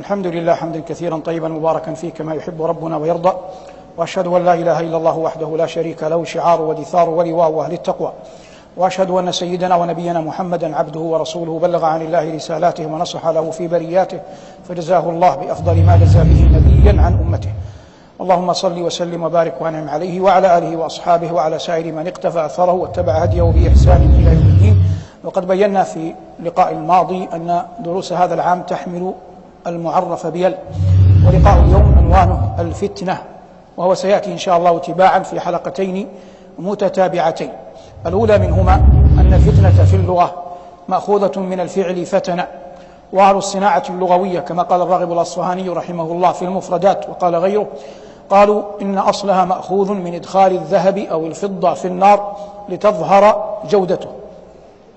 الحمد لله حمدا كثيرا طيبا مباركا فيه كما يحب ربنا ويرضى وأشهد أن لا إله إلا الله وحده لا شريك له شعار ودثار ولواء أهل التقوى وأشهد أن سيدنا ونبينا محمدا عبده ورسوله بلغ عن الله رسالاته ونصح له في برياته فجزاه الله بأفضل ما جزى به نبيا عن أمته. اللهم صل وسلم وبارك وأنعم عليه وعلى آله وأصحابه وعلى سائر من اقتفى أثره واتبع هديه بإحسان إلى يوم الدين. وقد بينا في اللقاء الماضي أن دروس هذا العام تحمل المعرف بيل. ولقاء اليوم عنوانه الفتنة وهو سيأتي إن شاء الله تباعا في حلقتين متتابعتين. الأولى منهما أن الفتنة في اللغة مأخوذة من الفعل فتن وأهل الصناعة اللغوية كما قال الراغب الأصفهاني رحمه الله في المفردات وقال غيره قالوا إن أصلها مأخوذ من إدخال الذهب أو الفضة في النار لتظهر جودته.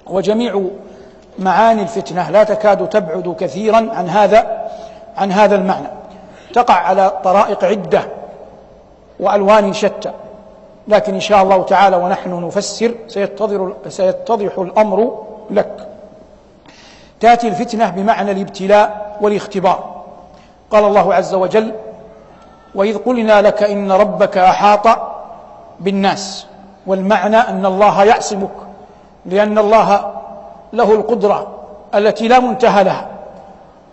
وجميع معاني الفتنة لا تكاد تبعد كثيرا عن هذا عن هذا المعنى. تقع على طرائق عدة وألوان شتى. لكن إن شاء الله تعالى ونحن نفسر سيتضح سيتضح الأمر لك. تأتي الفتنة بمعنى الابتلاء والاختبار. قال الله عز وجل وإذ قلنا لك إن ربك أحاط بالناس والمعنى أن الله يعصمك لأن الله له القدرة التي لا منتهى لها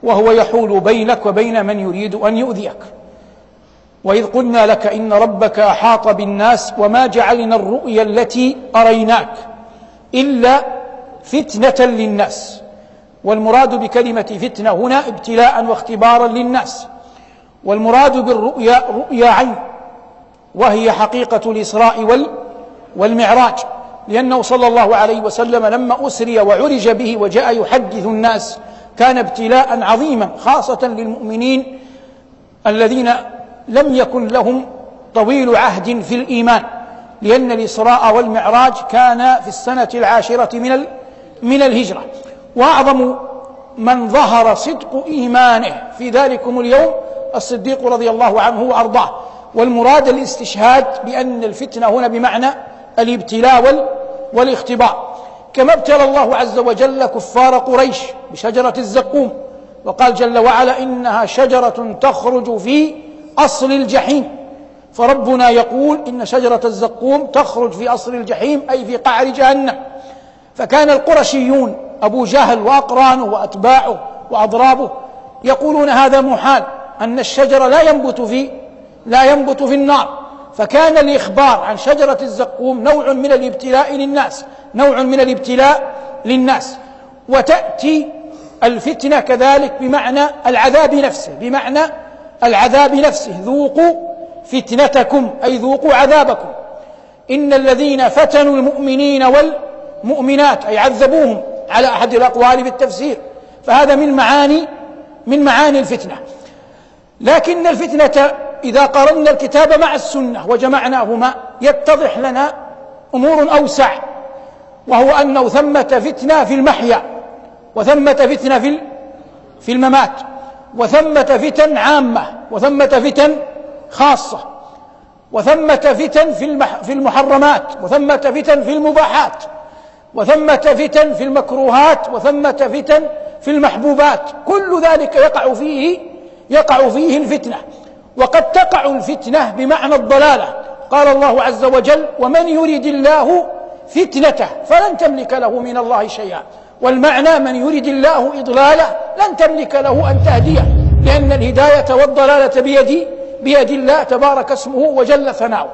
وهو يحول بينك وبين من يريد أن يؤذيك. وإذ قلنا لك إن ربك أحاط بالناس وما جعلنا الرؤيا التي أريناك إلا فتنة للناس. والمراد بكلمة فتنة هنا ابتلاء واختبارا للناس. والمراد بالرؤيا رؤيا عين وهي حقيقة الإسراء والمعراج. لأنه صلى الله عليه وسلم لما أسري وعرج به وجاء يحدث الناس كان ابتلاء عظيما خاصة للمؤمنين الذين لم يكن لهم طويل عهد في الإيمان لأن الإسراء والمعراج كان في السنة العاشرة من من الهجرة. وأعظم من ظهر صدق إيمانه في ذلكم اليوم الصديق رضي الله عنه وأرضاه. والمراد الاستشهاد بأن الفتنة هنا بمعنى الابتلاء والاختبار كما ابتلى الله عز وجل كفار قريش بشجرة الزقوم وقال جل وعلا إنها شجرة تخرج في أصل الجحيم. فربنا يقول إن شجرة الزقوم تخرج في أصل الجحيم أي في قعر جهنم. فكان القرشيون أبو جهل وأقرانه وأتباعه وأضرابه يقولون هذا محال أن الشجر لا ينبت في لا ينبت في النار. فكان الإخبار عن شجرة الزقوم نوع من الابتلاء للناس نوع من الابتلاء للناس. وتأتي الفتنة كذلك بمعنى العذاب نفسه بمعنى العذاب نفسه. ذوقوا فتنتكم أي ذوقوا عذابكم. إن الذين فتنوا المؤمنين والمؤمنات أي عذبوهم على أحد الأقوال بالتفسير فهذا من معاني من معاني الفتنة. لكن الفتنة إذا قارنا الكتاب مع السنة وجمعناهما يتضح لنا أمور أوسع وهو أنه ثمة فتنة في المحيا وثمة فتنة في في الممات وثمة فتن عامة وثمة فتن خاصة وثمة فتن في في المحرمات وثمة فتن في المباحات وثمة فتن في المكروهات وثمة فتن في المحبوبات كل ذلك يقع فيه يقع فيه الفتنة. وقد تقع الفتنة بمعنى الضلالة. قال الله عز وجل ومن يرد الله فتنته فلن تملك له من الله شيئا. والمعنى من يرد الله إضلاله لن تملك له أن تهديه. لأن الهداية والضلالة بيد بيد الله تبارك اسمه وجل ثناؤه.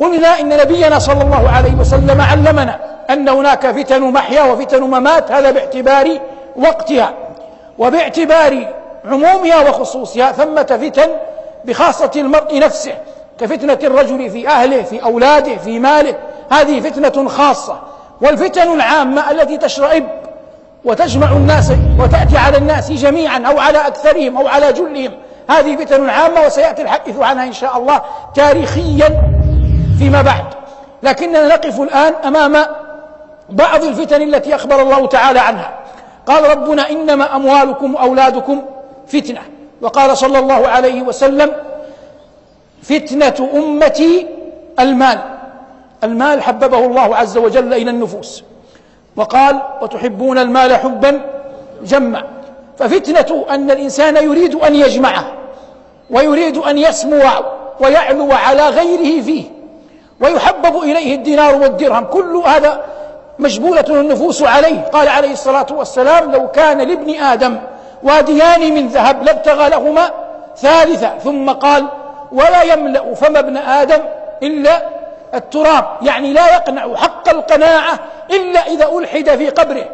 قلنا إن نبينا صلى الله عليه وسلم علمنا أن هناك فتن محيا وفتن ممات هذا باعتبار وقتها. وباعتبار عمومها وخصوصها ثمة فتن بخاصة المرء نفسه كفتنة الرجل في أهله في أولاده في ماله. هذه فتنة خاصة والفتن العامة التي تشرئب وتجمع الناس وتأتي على الناس جميعا أو على أكثرهم أو على جلهم. هذه فتن عامة وسيأتي الحديث عنها إن شاء الله تاريخيا فيما بعد. لكننا نقف الآن أمام بعض الفتن التي أخبر الله تعالى عنها. قال ربنا إنما أموالكم وأولادكم فتنة. وقال صلى الله عليه وسلم فتنة أمتي المال. المال حببه الله عز وجل إلى النفوس. وقال وتحبون المال حبا جما ففتنة أن الإنسان يريد أن يجمعه ويريد أن يسمو ويعلو على غيره فيه ويحبب إليه الدينار والدرهم. كل هذا مجبولة النفوس عليه. قال عليه الصلاة والسلام لو كان لابن آدم واديان من ذهب لابتغى لهما ثالثا ثم قال ولا يملأ فم ابن آدم إلا التراب. يعني لا يقنع حق القناعة إلا إذا ألحد في قبره.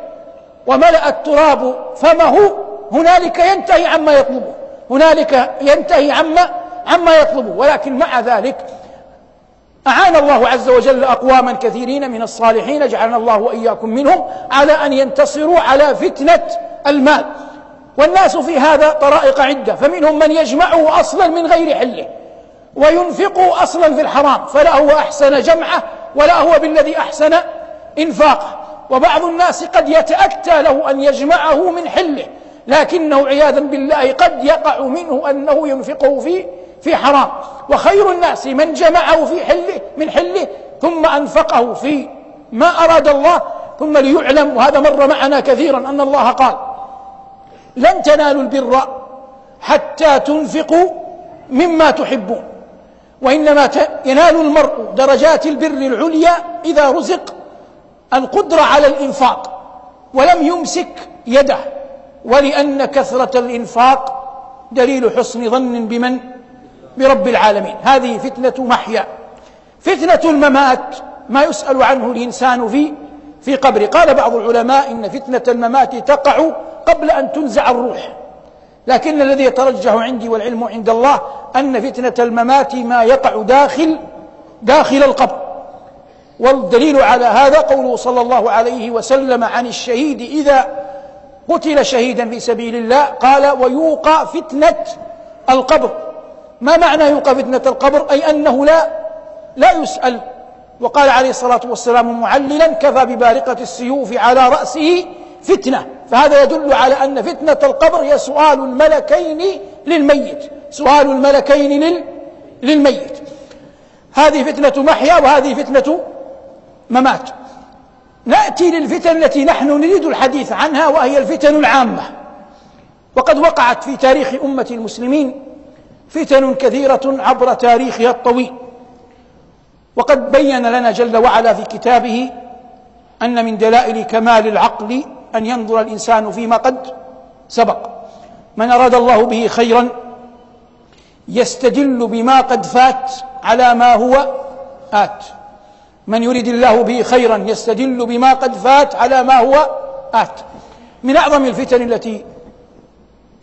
وملأ التراب فمه هنالك ينتهي عما يطلبه. هنالك ينتهي عما عما يطلبه. ولكن مع ذلك أعان الله عز وجل أقواما كثيرين من الصالحين جعلنا الله وإياكم منهم على أن ينتصروا على فتنة المال. والناس في هذا طرائق عدة فمنهم من يجمعه أصلا من غير حله وينفقه أصلا في الحرام فلا هو أحسن جمعة ولا هو بالذي أحسن إنفاقه. وبعض الناس قد يتأتى له أن يجمعه من حله لكنه عياذا بالله قد يقع منه أنه ينفقه في في حرام. وخير الناس من جمعه في حله من حله ثم أنفقه في ما أراد الله ثم ليعلم. وهذا مر معنا كثيرا أن الله قال لن تنالوا البر حتى تنفقوا مما تحبون. وإنما ينال المرء درجات البر العليا إذا رزق القدرة على الإنفاق ولم يمسك يده ولأن كثرة الإنفاق دليل حسن ظن بمن؟ برب العالمين. هذه فتنة محيا. فتنة الممات ما يسأل عنه الإنسان في في قبره قال بعض العلماء إن فتنة الممات تقع قبل أن تنزع الروح. لكن الذي يترجح عندي والعلم عند الله أن فتنة الممات ما يقع داخل داخل القبر. والدليل على هذا قوله صلى الله عليه وسلم عن الشهيد إذا قتل شهيدا في سبيل الله قال ويوقى فتنة القبر. ما معنى يوقى فتنة القبر؟ أي أنه لا لا يسأل. وقال عليه الصلاة والسلام معللا كفى ببارقة السيوف على رأسه فتنة. فهذا يدل على أن فتنة القبر هي سؤال الملكين للميت. سؤال الملكين لل للميت. هذه فتنة محيا وهذه فتنة ممات. نأتي للفتن التي نحن نريد الحديث عنها وهي الفتن العامة. وقد وقعت في تاريخ أمة المسلمين فتن كثيرة عبر تاريخها الطويل. وقد بين لنا جل وعلا في كتابه أن من دلائل كمال العقل أن ينظر الإنسان فيما قد سبق. من أراد الله به خيرا يستدل بما قد فات على ما هو آت. من يريد الله به خيرا يستدل بما قد فات على ما هو آت. من أعظم الفتن التي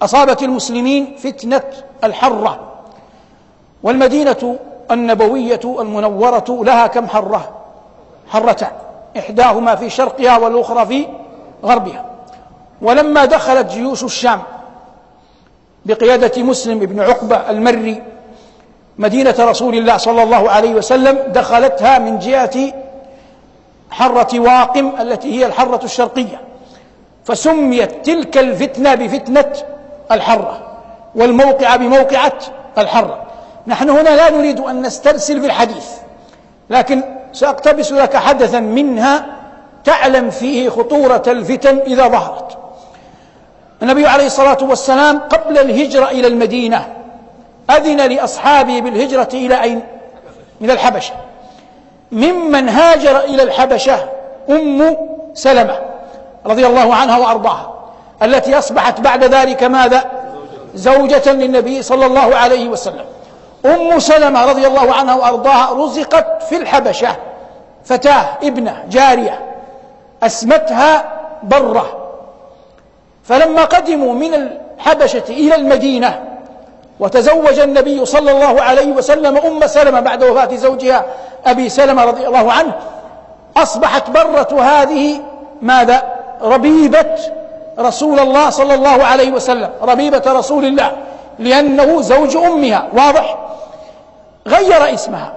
أصابت المسلمين فتنة الحرة. والمدينة النبوية المنورة لها كم حرة؟ حرتان. إحداهما في شرقها والأخرى في غربها. ولما دخلت جيوش الشام بقيادة مسلم بن عقبة المري مدينة رسول الله صلى الله عليه وسلم دخلتها من جهة حرة واقم التي هي الحرة الشرقية. فسميت تلك الفتنة بفتنة الحرة والموقع بموقعة الحرة. نحن هنا لا نريد أن نسترسل بالحديث لكن سأقتبس لك حدثا منها تعلم فيه خطورة الفتن إذا ظهرت النبي عليه الصلاة والسلام قبل الهجرة إلى المدينة أذن لأصحابه بالهجرة إلى أين؟ إلى الحبشة ممن هاجر إلى الحبشة أم سلمة رضي الله عنها وأرضاها التي أصبحت بعد ذلك ماذا؟ زوجة للنبي صلى الله عليه وسلم أم سلمة رضي الله عنها وأرضاها رزقت في الحبشة فتاة ابنة جارية أسمتها برة. فلما قدموا من الحبشة إلى المدينة وتزوج النبي صلى الله عليه وسلم أم سلمة بعد وفاة زوجها أبي سلمة رضي الله عنه أصبحت برة هذه ماذا؟ ربيبة رسول الله صلى الله عليه وسلم ربيبة رسول الله. لأنه زوج أمها. واضح؟ غير اسمها.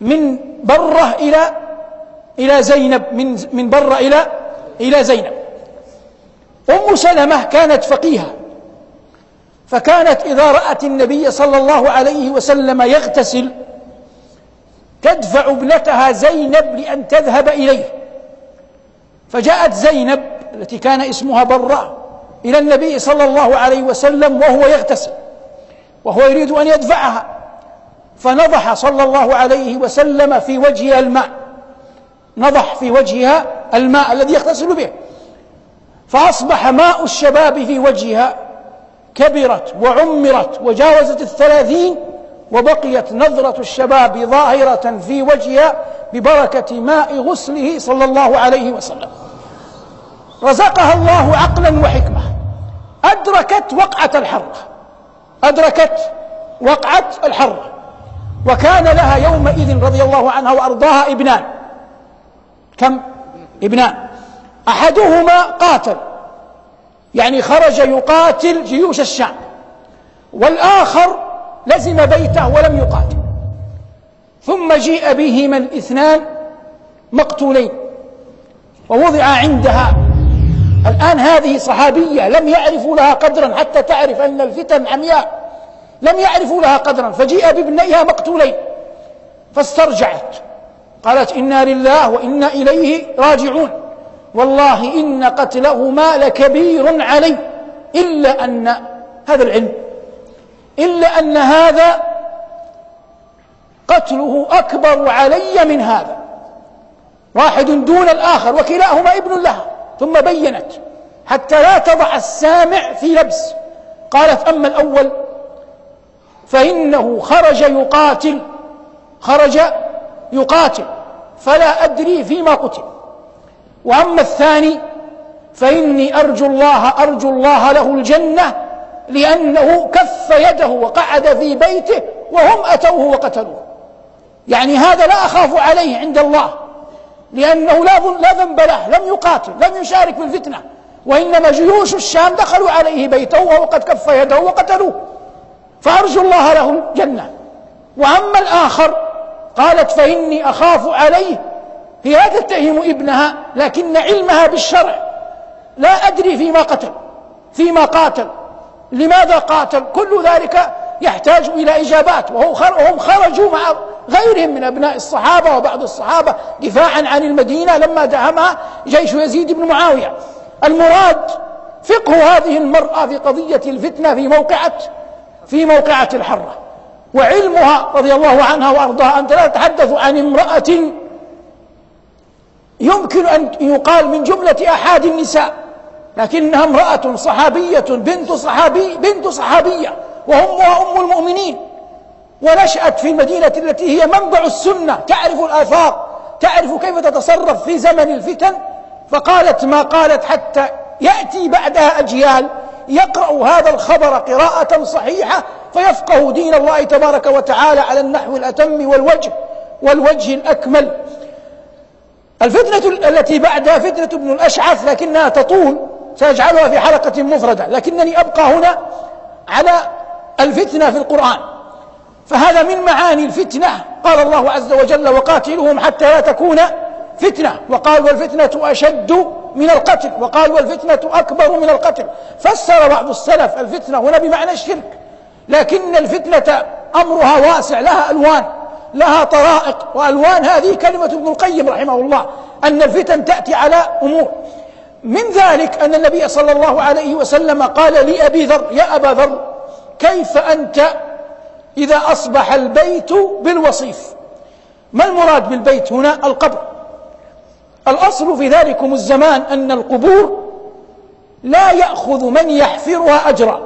من برة إلى إلى زينب. من من برة إلى إلى زينب. أم سلمة كانت فقيهة. فكانت إذا رأت النبي صلى الله عليه وسلم يغتسل تدفع ابنتها زينب لأن تذهب إليه. فجاءت زينب التي كان اسمها برة. إلى النبي صلى الله عليه وسلم وهو يغتسل وهو يريد أن يدفعها. فنضح صلى الله عليه وسلم في وجهها الماء نضح في وجهها الماء الذي يغتسل به. فأصبح ماء الشباب في وجهها كبرت وعمرت وجاوزت الثلاثين وبقيت نظرة الشباب ظاهرة في وجهها ببركة ماء غسله صلى الله عليه وسلم. رزقها الله عقلا وحكمة. أدركت وقعة الحرة أدركت وقعة الحرة وكان لها يومئذ رضي الله عنها وأرضاها إبنان. كم؟ إبنان. أحدهما قاتل. يعني خرج يقاتل جيوش الشام. والآخر لزم بيته ولم يقاتل. ثم جيء بهما الاثنان مقتولين. ووضع عندها الآن هذه صحابية لم يعرفوا لها قدرا حتى تعرف أن الفتن عمياء. لم يعرفوا لها قدرا فجيء بابنيها مقتولين. فاسترجعت. قالت إنا لله وإنا إليه راجعون. والله إن قتلهما لكبير علي. إلا أن هذا العلم. إلا أن هذا قتله أكبر علي من هذا. واحد دون الآخر وكلاهما ابن لها. ثم بينت حتى لا تضع السامع في لبس. قالت أما الأول فإنه خرج يقاتل خرج يقاتل فلا أدري فيما قتل. وأما الثاني فإني أرجو الله أرجو الله له الجنة لأنه كف يده وقعد في بيته وهم أتوه وقتلوه. يعني هذا لا أخاف عليه عند الله. لأنه لا لا ذنب له لم يقاتل لم يشارك في الفتنة. وإنما جيوش الشام دخلوا عليه بيته وهو قد كف يده وقتلوه. فأرجو الله له الجنة وأما الآخر قالت فإني أخاف عليه. هي لا تتهم ابنها لكن علمها بالشرع. لا أدري فيما قتل فيما قاتل. لماذا قاتل؟ كل ذلك يحتاج إلى إجابات وهم خرجوا مع غيرهم من أبناء الصحابة وبعض الصحابة دفاعا عن المدينة لما دهمها جيش يزيد بن معاوية. المراد فقه هذه المرأة في قضية الفتنة في موقعة في موقعة الحرة وعلمها رضي الله عنها وأرضاها أنت لا تتحدث عن امرأة يمكن أن يقال من جملة أحاد النساء لكنها امرأة صحابية بنت صحابي بنت صحابية. وأمها أم المؤمنين. ونشأت في المدينة التي هي منبع السنة. تعرف الآفاق تعرف كيف تتصرف في زمن الفتن. فقالت ما قالت حتى يأتي بعدها أجيال يقرأ هذا الخبر قراءة صحيحة فيفقه دين الله تبارك وتعالى على النحو الأتم والوجه والوجه الأكمل. الفتنة التي بعدها فتنة ابن الأشعث لكنها تطول. سأجعلها في حلقة مفردة. لكنني أبقى هنا على الفتنة في القرآن. فهذا من معاني الفتنة. قال الله عز وجل وقاتلهم حتى لا تكون فتنة. وقال والفتنة أشد من القتل. وقال والفتنة أكبر من القتل. فسر بعض السلف الفتنة. هنا بمعنى الشرك. لكن الفتنة أمرها واسع. لها ألوان. لها طرائق. وألوان هذه كلمة ابن القيم رحمه الله. أن الفتن تأتي على أمور. من ذلك أن النبي صلى الله عليه وسلم قال لأبي ذر يا أبا ذر كيف أنت إذا أصبح البيت بالوصيف؟ ما المراد بالبيت هنا؟ القبر. الأصل في ذلكم الزمان أن القبور لا يأخذ من يحفرها أجرا.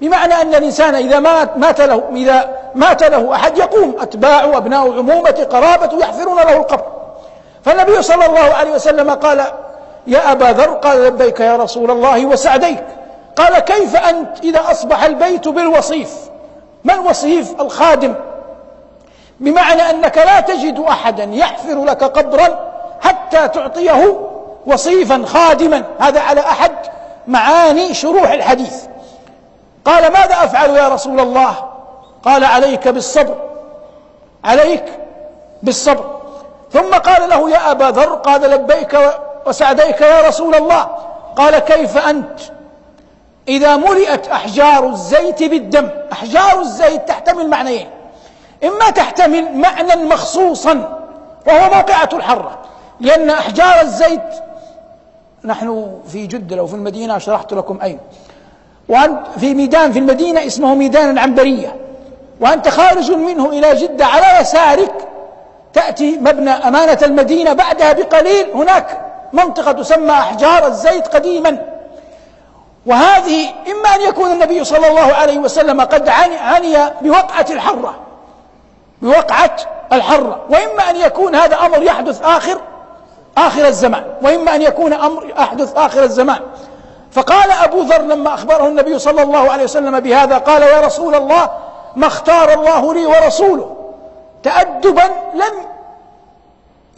بمعنى أن الإنسان إذا مات, مات له إذا مات له أحد يقوم أتباع وأبناء عمومة قرابة يحفرون له القبر. فالنبي صلى الله عليه وسلم قال يا أبا ذر قال لبيك يا رسول الله وسعديك. قال كيف أنت إذا أصبح البيت بالوصيف؟ ما الوصيف الخادم؟ بمعنى أنك لا تجد أحدا يحفر لك قبرا حتى تعطيه وصيفا خادما. هذا على أحد معاني شروح الحديث. قال ماذا أفعل يا رسول الله؟ قال عليك بالصبر عليك بالصبر. ثم قال له يا أبا ذر قال لبيك وسعديك يا رسول الله. قال كيف أنت؟ إذا ملئت أحجار الزيت بالدم أحجار الزيت تحتمل معنيين. إما تحتمل معنى مخصوصا وهو موقعة الحرة. لأن أحجار الزيت نحن في جدة لو في المدينة شرحت لكم أين. وأنت في ميدان في المدينة اسمه ميدان العنبرية. وأنت خارج منه إلى جدة على يسارك تأتي مبنى أمانة المدينة بعدها بقليل. هناك منطقة تسمى أحجار الزيت قديما. وهذه إما أن يكون النبي صلى الله عليه وسلم قد عني بوقعة الحرة. بوقعة الحرة. وإما أن يكون هذا أمر يحدث آخر آخر الزمان. وإما أن يكون أمر يحدث آخر الزمان. فقال أبو ذر لما أخبره النبي صلى الله عليه وسلم بهذا قال يا رسول الله ما اختار الله لي ورسوله. تأدبا لم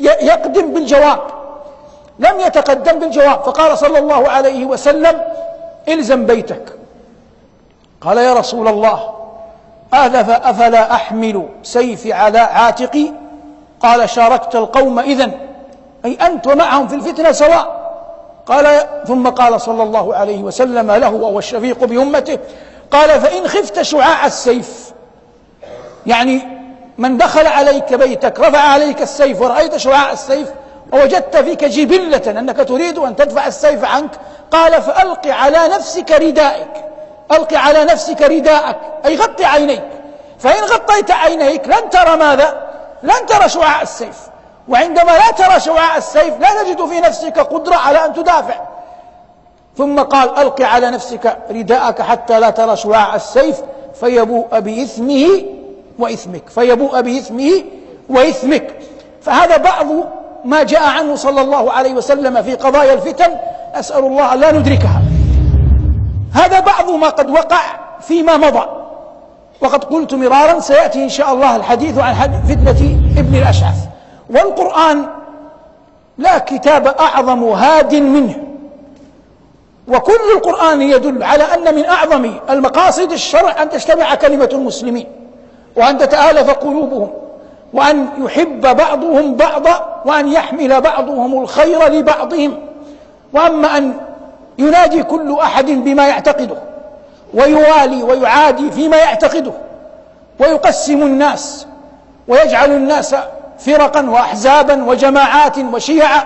يقدم بالجواب. لم يتقدم بالجواب. فقال صلى الله عليه وسلم إلزم بيتك. قال يا رسول الله أفلا أحمل سيفي على عاتقي؟ قال شاركت القوم إذن. أي أنت ومعهم في الفتنة سواء. قال ثم قال صلى الله عليه وسلم له وهو الشفيق بأمته قال فإن خفت شعاع السيف يعني من دخل عليك بيتك رفع عليك السيف ورأيت شعاع السيف ووجدت فيك جبلة أنك تريد أن تدفع السيف عنك قال فألق على نفسك ردائك. ألق على نفسك رداءك أي غطي عينيك. فإن غطيت عينيك لن ترى ماذا؟ لن ترى شعاع السيف. وعندما لا ترى شعاع السيف لا تجد في نفسك قدرة على أن تدافع. ثم قال ألق على نفسك رداءك حتى لا ترى شعاع السيف. فيبوء بإثمه وإثمك. فيبوء بإثمه وإثمك. فهذا بعض ما جاء عنه صلى الله عليه وسلم في قضايا الفتن أسأل الله لا ندركها. هذا بعض ما قد وقع فيما مضى. وقد قلت مرارا سيأتي إن شاء الله الحديث عن فتنة ابن الأشعث. والقرآن لا كتاب أعظم هاد منه. وكل القرآن يدل على أن من أعظم المقاصد الشرع أن تجتمع كلمة المسلمين وأن تتآلف قلوبهم. وأن يحب بعضهم بعضا وأن يحمل بعضهم الخير لبعضهم. وأما أن ينادي كل أحد بما يعتقده ويوالي ويعادي فيما يعتقده ويقسم الناس ويجعل الناس فرقا وأحزابا وجماعات وشيعا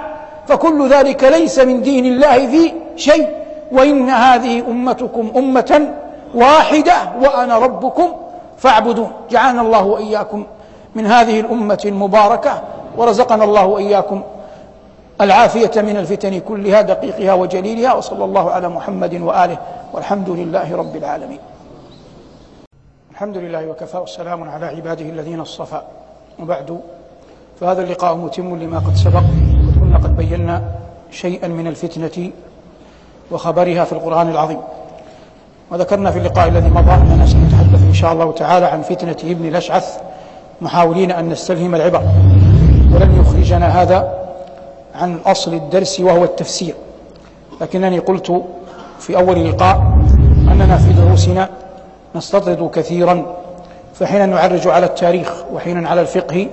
فكل ذلك ليس من دين الله في شيء. وإن هذه أمتكم أمة واحدة وأنا ربكم فاعبدون. جعلنا الله وإياكم من هذه الأمة المباركة. ورزقنا الله وإياكم العافية من الفتن كلها دقيقها وجليلها. وصلى الله على محمد وآله. والحمد لله رب العالمين. الحمد لله وكفى والسلام على عباده الذين اصطفى. وبعد فهذا اللقاء متم لما قد سبق. وكنا قد بينا شيئا من الفتنة وخبرها في القرآن العظيم. وذكرنا في اللقاء الذي مضى أننا سنتحدث إن شاء الله تعالى عن فتنة ابن الأشعث. محاولين أن نستلهم العبر. ولن يخرجنا هذا عن أصل الدرس وهو التفسير. لكنني قلت في أول لقاء أننا في دروسنا نستطرد كثيرا فحينا نعرج على التاريخ وحينا على الفقه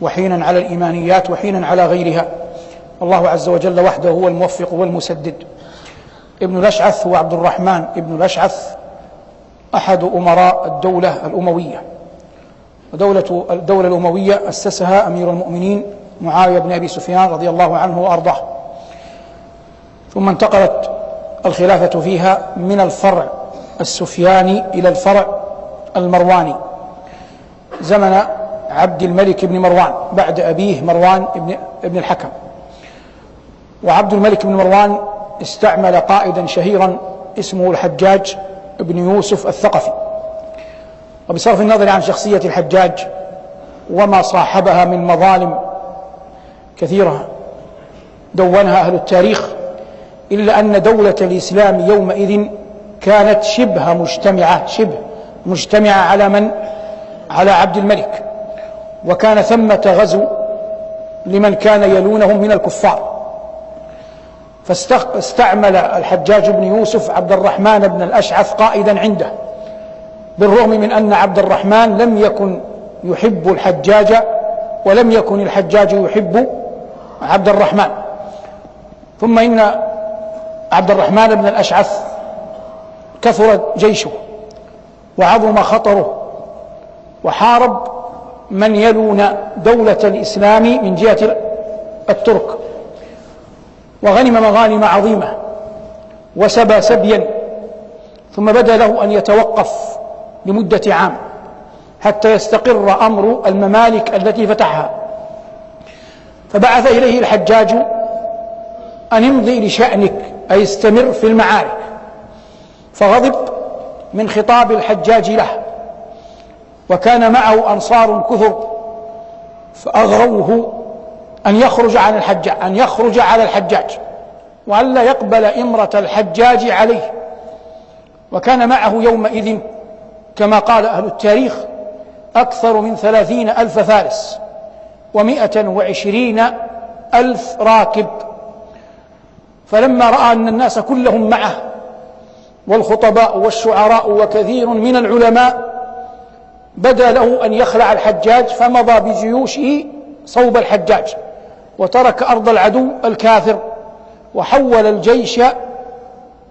وحينا على الإيمانيات وحينا على غيرها. الله عز وجل وحده هو الموفق والمسدد. ابن الأشعث هو عبد الرحمن ابن الأشعث أحد أمراء الدولة الأموية. ودولة الدولة الأموية أسسها أمير المؤمنين معاوية بن أبي سفيان رضي الله عنه وأرضاه. ثم انتقلت الخلافة فيها من الفرع السفياني إلى الفرع المرواني. زمن عبد الملك بن مروان بعد أبيه مروان بن, ابن الحكم. وعبد الملك بن مروان استعمل قائدا شهيرا اسمه الحجاج بن يوسف الثقفي. وبصرف النظر عن شخصية الحجاج وما صاحبها من مظالم كثيرة دونها أهل التاريخ إلا أن دولة الإسلام يومئذ كانت شبه مجتمعة شبه مجتمعة على من؟ على عبد الملك. وكان ثمة غزو لمن كان يلونهم من الكفار. فاستعمل الحجاج بن يوسف عبد الرحمن بن الأشعث قائدا عنده. بالرغم من أن عبد الرحمن لم يكن يحب الحجاج ولم يكن الحجاج يحب عبد الرحمن. ثم إن عبد الرحمن بن الأشعث كثر جيشه وعظم خطره وحارب من يلون دولة الإسلام من جهة الترك. وغنم مغانم عظيمة وسبى سبيا. ثم بدا له أن يتوقف لمدة عام حتى يستقر أمر الممالك التي فتحها. فبعث إليه الحجاج أن امضي لشأنك أي استمر في المعارك. فغضب من خطاب الحجاج له. وكان معه أنصار كثر فأغروه أن يخرج عن الحجاج أن يخرج على الحجاج. وألا يقبل إمرة الحجاج عليه. وكان معه يومئذ كما قال أهل التاريخ أكثر من ثلاثين ألف فارس ومائة وعشرين ألف راكب. فلما رأى أن الناس كلهم معه والخطباء والشعراء وكثير من العلماء بدا له أن يخلع الحجاج فمضى بجيوشه صوب الحجاج وترك أرض العدو الكافر وحول الجيش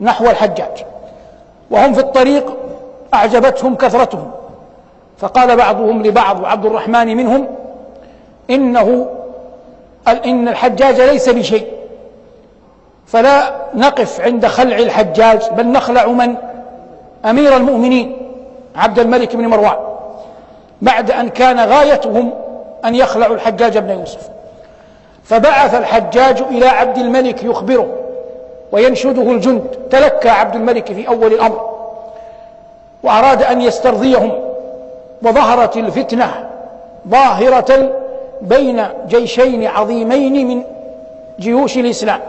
نحو الحجاج. وهم في الطريق أعجبتهم كثرتهم. فقال بعضهم لبعض وعبد الرحمن منهم إنه إن الحجاج ليس بشيء. فلا نقف عند خلع الحجاج بل نخلع من؟ أمير المؤمنين عبد الملك بن مروان. بعد أن كان غايتهم أن يخلعوا الحجاج بن يوسف. فبعث الحجاج إلى عبد الملك يخبره وينشده الجند. تلكى عبد الملك في أول الأمر. وأراد أن يسترضيهم وظهرت الفتنة ظاهرة بين جيشين عظيمين من جيوش الإسلام.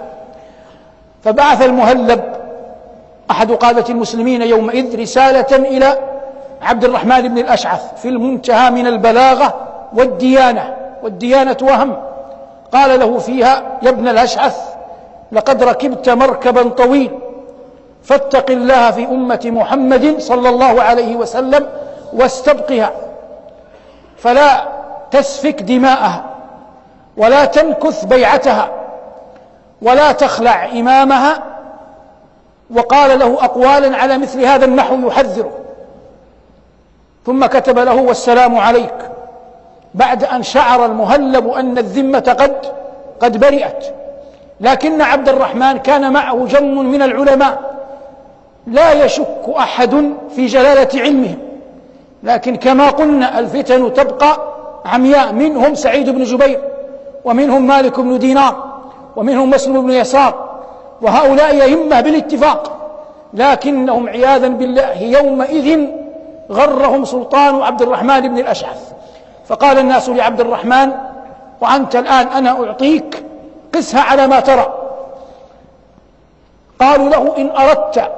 فبعث المهلب أحد قادة المسلمين يومئذ رسالة إلى عبد الرحمن بن الأشعث في المنتهى من البلاغة والديانة والديانة وهم. قال له فيها يا ابن الأشعث لقد ركبت مركبا طويل فاتق الله في أمة محمد صلى الله عليه وسلم واستبقها. فلا تسفك دماءها ولا تنكث بيعتها ولا تخلع إمامها. وقال له أقوالا على مثل هذا النحو يحذره. ثم كتب له والسلام عليك. بعد أن شعر المهلب أن الذمة قد قد برئت. لكن عبد الرحمن كان معه جم من العلماء. لا يشك أحد في جلالة علمهم. لكن كما قلنا الفتن تبقى عمياء منهم سعيد بن جبير ومنهم مالك بن دينار ومنهم مسلم بن يسار وهؤلاء يهمة بالاتفاق. لكنهم عياذا بالله يومئذ غرهم سلطان عبد الرحمن بن الأشعث. فقال الناس لعبد الرحمن وأنت الآن أنا أعطيك قسها على ما ترى. قالوا له إن أردت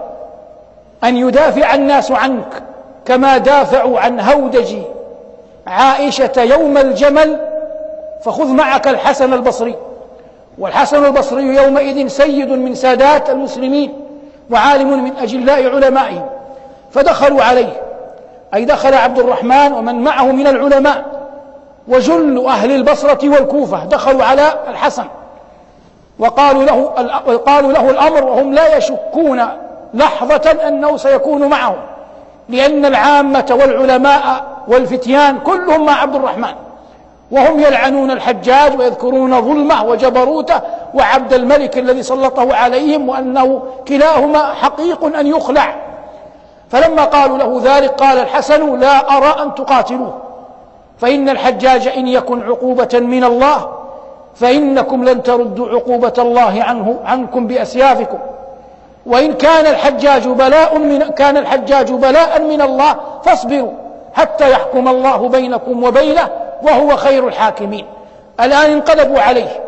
أن يدافع الناس عنك كما دافعوا عن هودج عائشة يوم الجمل فخذ معك الحسن البصري. والحسن البصري يومئذ سيد من سادات المسلمين وعالم من أجلاء علمائهم. فدخلوا عليه. أي دخل عبد الرحمن ومن معه من العلماء وجل أهل البصرة والكوفة. دخلوا على الحسن. وقالوا له قالوا له الأمر وهم لا يشكون لحظة أنه سيكون معهم لأن العامة والعلماء والفتيان كلهم مع عبد الرحمن وهم يلعنون الحجاج ويذكرون ظلمه وجبروته وعبد الملك الذي سلطه عليهم وأنه كلاهما حقيق أن يخلع. فلما قالوا له ذلك قال الحسن لا أرى أن تقاتلوه فإن الحجاج إن يكن عقوبة من الله فإنكم لن تردوا عقوبة الله عنه عنكم بأسيافكم. وإن كان الحجاج بلاء من كان الحجاج بلاء من الله فاصبروا حتى يحكم الله بينكم وبينه وهو خير الحاكمين. الآن انقلبوا عليه.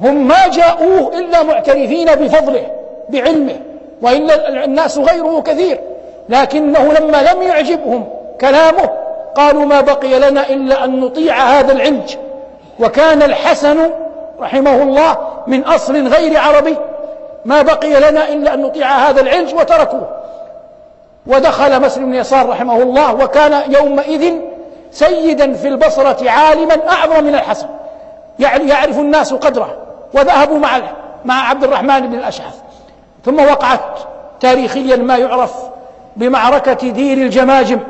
هم ما جاءوه إلا معترفين بفضله بعلمه وإلا الناس غيره كثير. لكنه لما لم يعجبهم كلامه قالوا ما بقي لنا إلا أن نطيع هذا العلج وكان الحسن رحمه الله من أصل غير عربي ما بقي لنا إلا أن نطيع هذا العلج وتركوه. ودخل مسلم بن يسار رحمه الله وكان يومئذ سيدا في البصرة عالما أعظم من الحسن. يعني يعرف الناس قدره. وذهبوا مع مع عبد الرحمن بن الأشعث. ثم وقعت تاريخيا ما يعرف بمعركة دير الجماجم.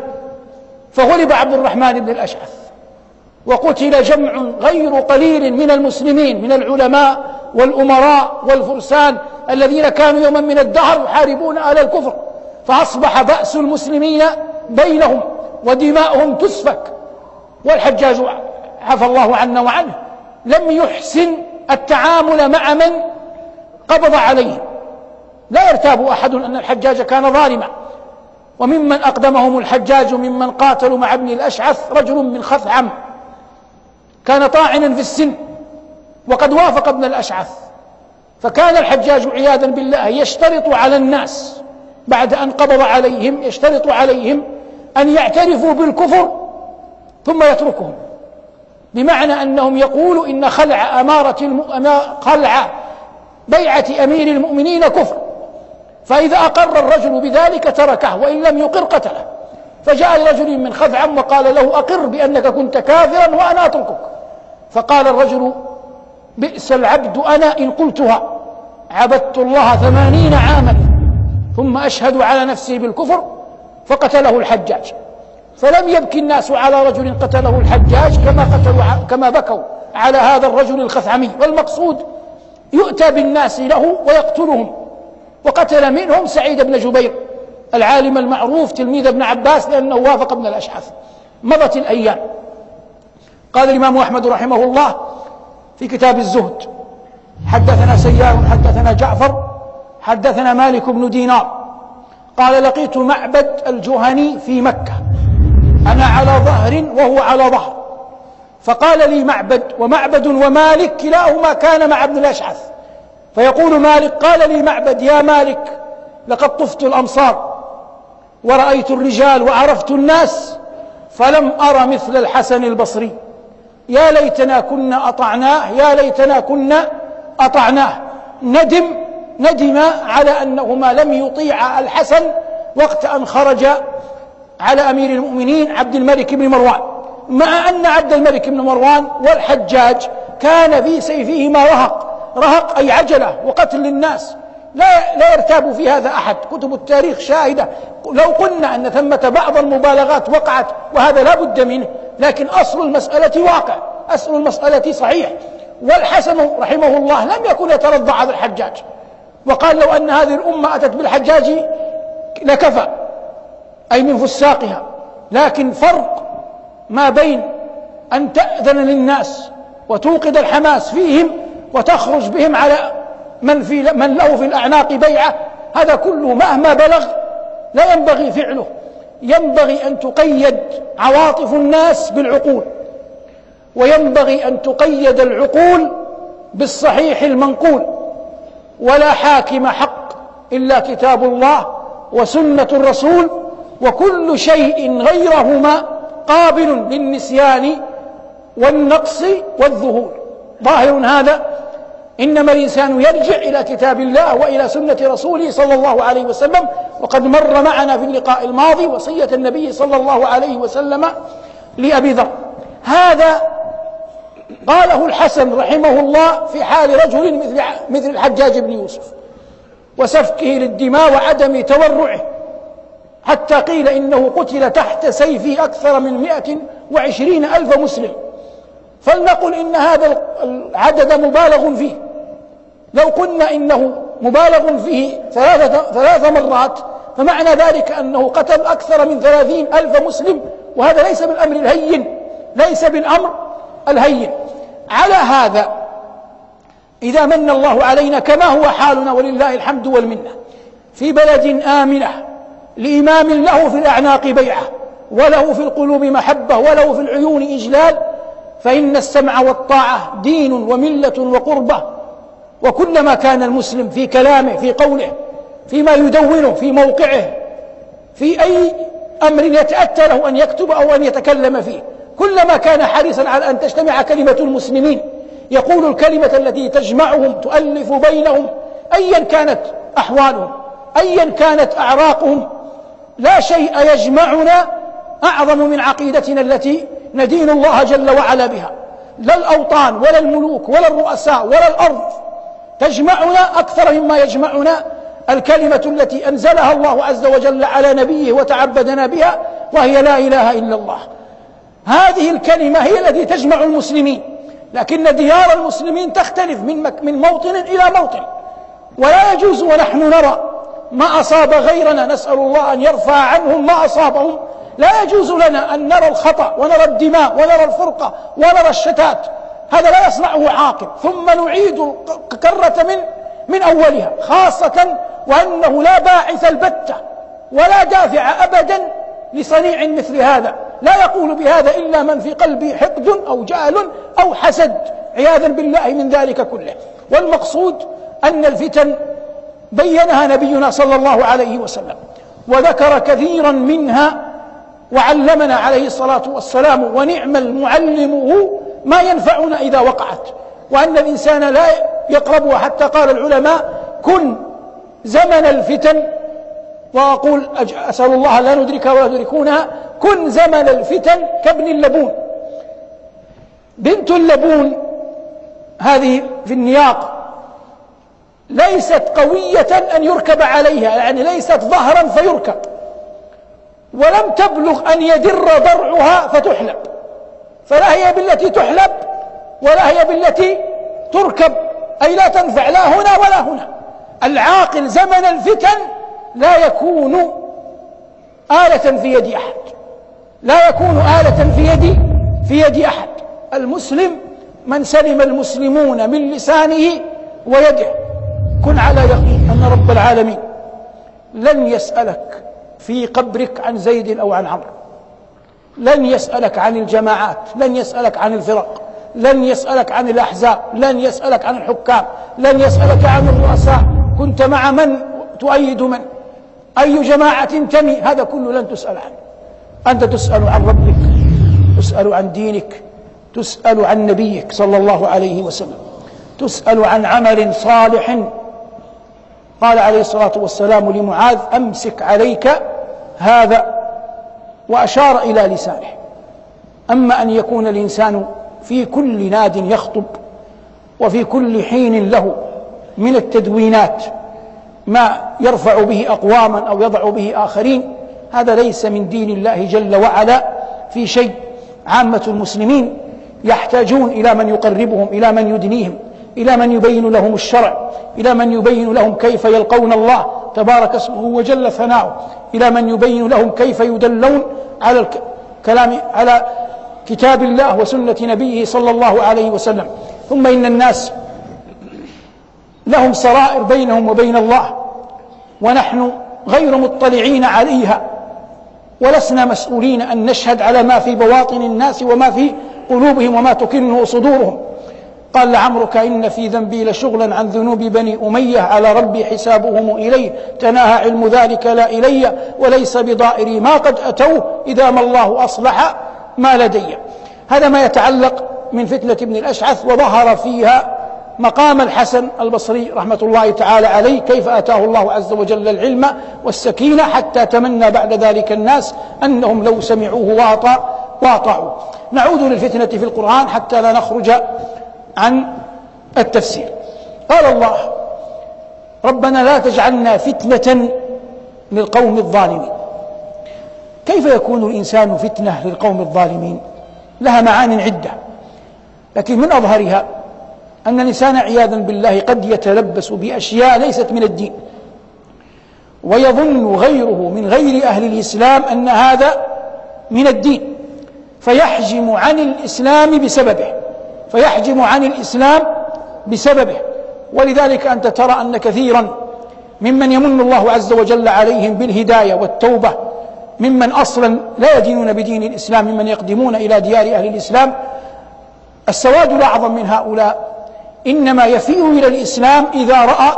فغلب عبد الرحمن بن الأشعث. وقتل جمع غير قليل من المسلمين من العلماء والأمراء والفرسان الذين كانوا يوما من الدهر يحاربون أهل الكفر. فأصبح بأس المسلمين بينهم ودماؤهم تسفك. والحجاج عفى الله عنا وعنه لم يحسن التعامل مع من قبض عليه. لا يرتاب أحد أن الحجاج كان ظالما. وممن أقدمهم الحجاج ممن قاتلوا مع ابن الأشعث رجل من خثعم. كان طاعنا في السن وقد وافق ابن الأشعث. فكان الحجاج عياذا بالله يشترط على الناس بعد أن قبض عليهم يشترط عليهم أن يعترفوا بالكفر ثم يتركهم. بمعنى أنهم يقولوا إن خلع أمارة الم... خلع بيعة أمير المؤمنين كفر. فإذا أقر الرجل بذلك تركه وإن لم يقر قتله. فجاء رجل من خثعم وقال له أقر بأنك كنت كافرا وأنا أتركك. فقال الرجل بئس العبد أنا إن قلتها. عبدت الله ثمانين عاما ثم أشهد على نفسي بالكفر فقتله الحجاج. فلم يبكي الناس على رجل قتله الحجاج كما قتلوا كما بكوا على هذا الرجل الخثعمي. والمقصود يؤتى بالناس له ويقتلهم. وقتل منهم سعيد بن جبير. العالم المعروف تلميذ ابن عباس لأنه وافق ابن الأشعث مضت الأيام. قال الإمام أحمد رحمه الله في كتاب الزهد حدثنا سيار حدثنا جعفر حدثنا مالك بن دينار. قال لقيت معبد الجهني في مكة. أنا على ظهر وهو على ظهر. فقال لي معبد ومعبد ومالك كلاهما كان مع ابن الأشعث فيقول مالك قال لي معبد يا مالك لقد طفت الأمصار. ورأيت الرجال وعرفت الناس فلم أر مثل الحسن البصري. يا ليتنا كنا أطعناه يا ليتنا كنا أطعناه. ندم ندم على أنهما لم يطيع الحسن وقت أن خرج على أمير المؤمنين عبد الملك بن مروان. مع أن عبد الملك بن مروان والحجاج كان في سيفهما رهق رهق أي عجلة وقتل للناس لا لا يرتاب في هذا أحد. كتب التاريخ شاهدة. لو قلنا أن ثمة بعض المبالغات وقعت وهذا لا بد منه لكن أصل المسألة واقع. أصل المسألة صحيح. والحسن رحمه الله لم يكن يترضى على الحجاج. وقال لو أن هذه الأمة أتت بالحجاج لكفى أي من فساقها. لكن فرق ما بين أن تأذن للناس وتوقد الحماس فيهم وتخرج بهم على من, في من له في الأعناق بيعة هذا كله مهما بلغ لا ينبغي فعله. ينبغي أن تقيد عواطف الناس بالعقول وينبغي أن تقيد العقول بالصحيح المنقول. ولا حاكم حق إلا كتاب الله وسنة الرسول وكل شيء غيرهما قابل للنسيان والنقص والذهول. ظاهر هذا إنما الإنسان يرجع إلى كتاب الله وإلى سنة رسوله صلى الله عليه وسلم وقد مر معنا في اللقاء الماضي وصية النبي صلى الله عليه وسلم لأبي ذر. هذا قاله الحسن رحمه الله في حال رجل مثل مثل الحجاج بن يوسف وسفكه للدماء وعدم تورعه حتى قيل إنه قتل تحت سيفه أكثر من مئة وعشرين ألف مسلم. فلنقل إن هذا العدد مبالغ فيه. لو قلنا إنه مبالغ فيه ثلاثة ثلاث مرات فمعنى ذلك أنه قتل أكثر من ثلاثين ألف مسلم وهذا ليس بالأمر الهين ليس بالأمر الهين. على هذا إذا من الله علينا كما هو حالنا ولله الحمد والمنة. في بلد آمنة لإمام له في الأعناق بيعة وله في القلوب محبة وله في العيون إجلال فإن السمع والطاعة دين وملة وقربة. وكلما كان المسلم في كلامه في قوله فيما يدونه في موقعه في أي أمر يتأتى له أن يكتب أو أن يتكلم فيه. كلما كان حريصا على أن تجتمع كلمة المسلمين يقول الكلمة التي تجمعهم تؤلف بينهم أيا كانت أحوالهم أيا كانت أعراقهم لا شيء يجمعنا أعظم من عقيدتنا التي ندين الله جل وعلا بها. لا الأوطان ولا الملوك ولا الرؤساء ولا الأرض. تجمعنا أكثر مما يجمعنا الكلمة التي أنزلها الله عز وجل على نبيه وتعبدنا بها وهي لا إله إلا الله. هذه الكلمة هي التي تجمع المسلمين لكن ديار المسلمين تختلف من, من موطن إلى موطن. ولا يجوز ونحن نرى ما أصاب غيرنا نسأل الله أن يرفع عنهم ما أصابهم. لا يجوز لنا أن نرى الخطأ ونرى الدماء ونرى الفرقة ونرى الشتات. هذا لا يصنعه عاقل. ثم نعيد الكرة من من أولها خاصة وأنه لا باعث البتة ولا دافع أبدا لصنيع مثل هذا. لا يقول بهذا إلا من في قلبه حقد أو جهل أو حسد. عياذا بالله من ذلك كله. والمقصود أن الفتن بينها نبينا صلى الله عليه وسلم وذكر كثيرا منها وعلمنا عليه الصلاة والسلام ونعم المعلم ما ينفعنا إذا وقعت. وأن الإنسان لا يقربها حتى قال العلماء كن زمن الفتن. وأقول أسأل الله لا ندركها ولا يدركونها كن زمن الفتن كابن اللبون. بنت اللبون هذه في النياق ليست قوية أن يركب عليها يعني ليست ظهرا فيركب. ولم تبلغ أن يدر ضرعها فتحلب فلا هي بالتي تحلب ولا هي بالتي تركب. أي لا تنفع لا هنا ولا هنا. العاقل زمن الفتن لا يكون آلة في يد أحد. لا يكون آلة في يد في يد أحد. المسلم من سلم المسلمون من لسانه ويده. كن على يقين أن رب العالمين لن يسألك في قبرك عن زيد أو عن عمرو. لن يسألك عن الجماعات لن يسألك عن الفرق لن يسألك عن الأحزاب لن يسألك عن الحكام لن يسألك عن الرؤساء. كنت مع من تؤيد من؟ أي جماعة تنتمي؟ هذا كله لن تسأل عنه. أنت تسأل عن ربك تسأل عن دينك تسأل عن نبيك صلى الله عليه وسلم تسأل عن عمل صالح. قال عليه الصلاة والسلام لمعاذ أمسك عليك هذا. وأشار إلى لسانه. أما أن يكون الإنسان في كل ناد يخطب وفي كل حين له من التدوينات ما يرفع به أقواما أو يضع به آخرين هذا ليس من دين الله جل وعلا. في شيء عامة المسلمين يحتاجون إلى من يقربهم إلى من يدنيهم. إلى من يبين لهم الشرع إلى من يبين لهم كيف يلقون الله تبارك اسمه وجل ثناؤه إلى من يبين لهم كيف يدلون على الكلام على كتاب الله وسنة نبيه صلى الله عليه وسلم. ثم إن الناس لهم سرائر بينهم وبين الله ونحن غير مطلعين عليها ولسنا مسؤولين أن نشهد على ما في بواطن الناس وما في قلوبهم وما تكنه صدورهم. قال لعمرك إن في ذنبي لشغلا عن ذنوب بني أمية على ربي حسابهم إليه تناهى علم ذلك لا إلي وليس بضائري ما قد أتوه إذا ما الله أصلح ما لدي. هذا ما يتعلق من فتنة ابن الأشعث وظهر فيها مقام الحسن البصري رحمة الله تعالى عليه كيف أتاه الله عز وجل العلم والسكينة حتى تمنى بعد ذلك الناس أنهم لو سمعوه واطعوا نعود للفتنة في القرآن حتى لا نخرج عن التفسير. قال الله ربنا لا تجعلنا فتنة للقوم الظالمين. كيف يكون الإنسان فتنة للقوم الظالمين؟ لها معان عدة. لكن من أظهرها أن الإنسان عياذا بالله قد يتلبس بأشياء ليست من الدين. ويظن غيره من غير أهل الإسلام أن هذا من الدين. فيحجم عن الإسلام بسببه. فيحجم عن الإسلام بسببه. ولذلك أنت ترى أن كثيرا ممن يمن الله عز وجل عليهم بالهداية والتوبة ممن أصلا لا يدينون بدين الإسلام ممن يقدمون إلى ديار أهل الإسلام. السواد الأعظم من هؤلاء إنما يفيء إلى الإسلام إذا رأى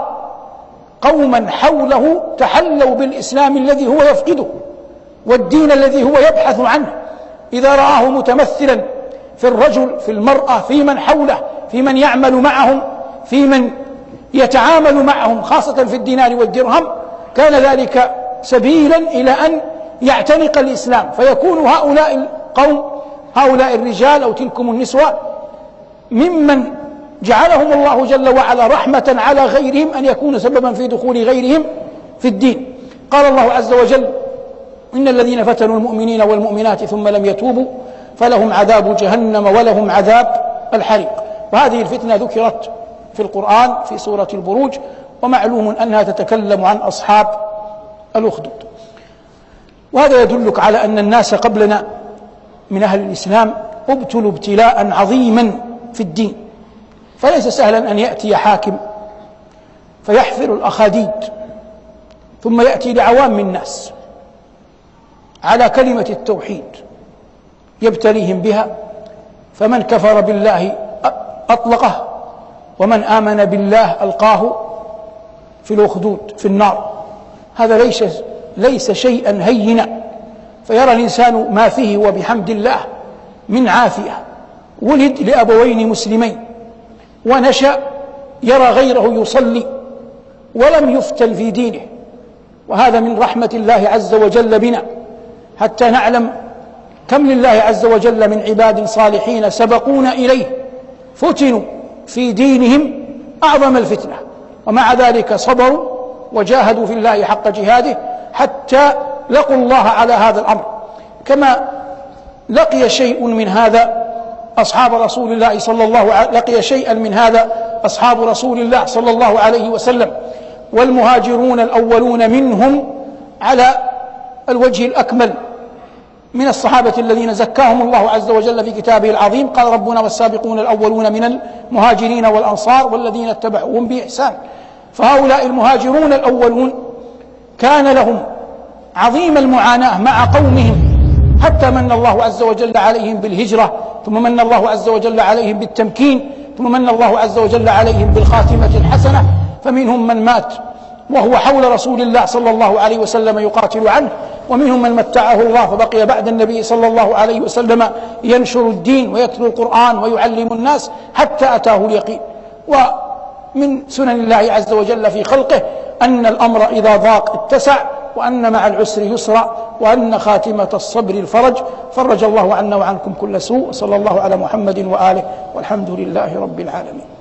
قوما حوله تحلوا بالإسلام الذي هو يفقده والدين الذي هو يبحث عنه. إذا رآه متمثلا في الرجل في المرأة في من حوله في من يعمل معهم في من يتعامل معهم خاصة في الدينار والدرهم. كان ذلك سبيلا إلى أن يعتنق الإسلام. فيكون هؤلاء القوم هؤلاء الرجال أو تلكم النسوة ممن جعلهم الله جل وعلا رحمة على غيرهم أن يكون سببا في دخول غيرهم في الدين. قال الله عز وجل إن الذين فتنوا المؤمنين والمؤمنات ثم لم يتوبوا فلهم عذاب جهنم ولهم عذاب الحريق. وهذه الفتنة ذكرت في القرآن في سورة البروج ومعلوم أنها تتكلم عن أصحاب الأخدود. وهذا يدلك على أن الناس قبلنا من أهل الإسلام ابتلوا ابتلاء عظيما في الدين. فليس سهلا أن يأتي حاكم فيحفر الأخاديد ثم يأتي لعوام الناس على كلمة التوحيد. يبتليهم بها فمن كفر بالله أطلقه ومن آمن بالله ألقاه في الأخدود في النار. هذا ليس ليس شيئا هينا. فيرى الإنسان ما فيه وبحمد الله من عافية. ولد لأبوين مسلمين. ونشأ يرى غيره يصلي ولم يفتن في دينه. وهذا من رحمة الله عز وجل بنا. حتى نعلم كم لله عز وجل من عباد صالحين سبقونا إليه فتنوا في دينهم أعظم الفتنة ومع ذلك صبروا وجاهدوا في الله حق جهاده حتى لقوا الله على هذا الأمر. كما لقي شيء من هذا أصحاب رسول الله صلى الله عليه لقي شيئا من هذا أصحاب رسول الله صلى الله عليه وسلم. والمهاجرون الأولون منهم على الوجه الأكمل. من الصحابة الذين زكاهم الله عز وجل في كتابه العظيم قال ربنا والسابقون الأولون من المهاجرين والأنصار والذين اتبعوهم بإحسان. فهؤلاء المهاجرون الأولون كان لهم عظيم المعاناة مع قومهم حتى من الله عز وجل عليهم بالهجرة ثم من الله عز وجل عليهم بالتمكين ثم من الله عز وجل عليهم بالخاتمة الحسنة فمنهم من مات وهو حول رسول الله صلى الله عليه وسلم يقاتل عنه. ومنهم من متعه الله فبقي بعد النبي صلى الله عليه وسلم ينشر الدين ويتلو القرآن ويعلم الناس حتى أتاه اليقين. ومن سنن الله عز وجل في خلقه أن الأمر إذا ضاق اتسع وأن مع العسر يسرا وأن خاتمة الصبر الفرج. فرج الله عنا وعنكم كل سوء. صلى الله على محمد وآله والحمد لله رب العالمين.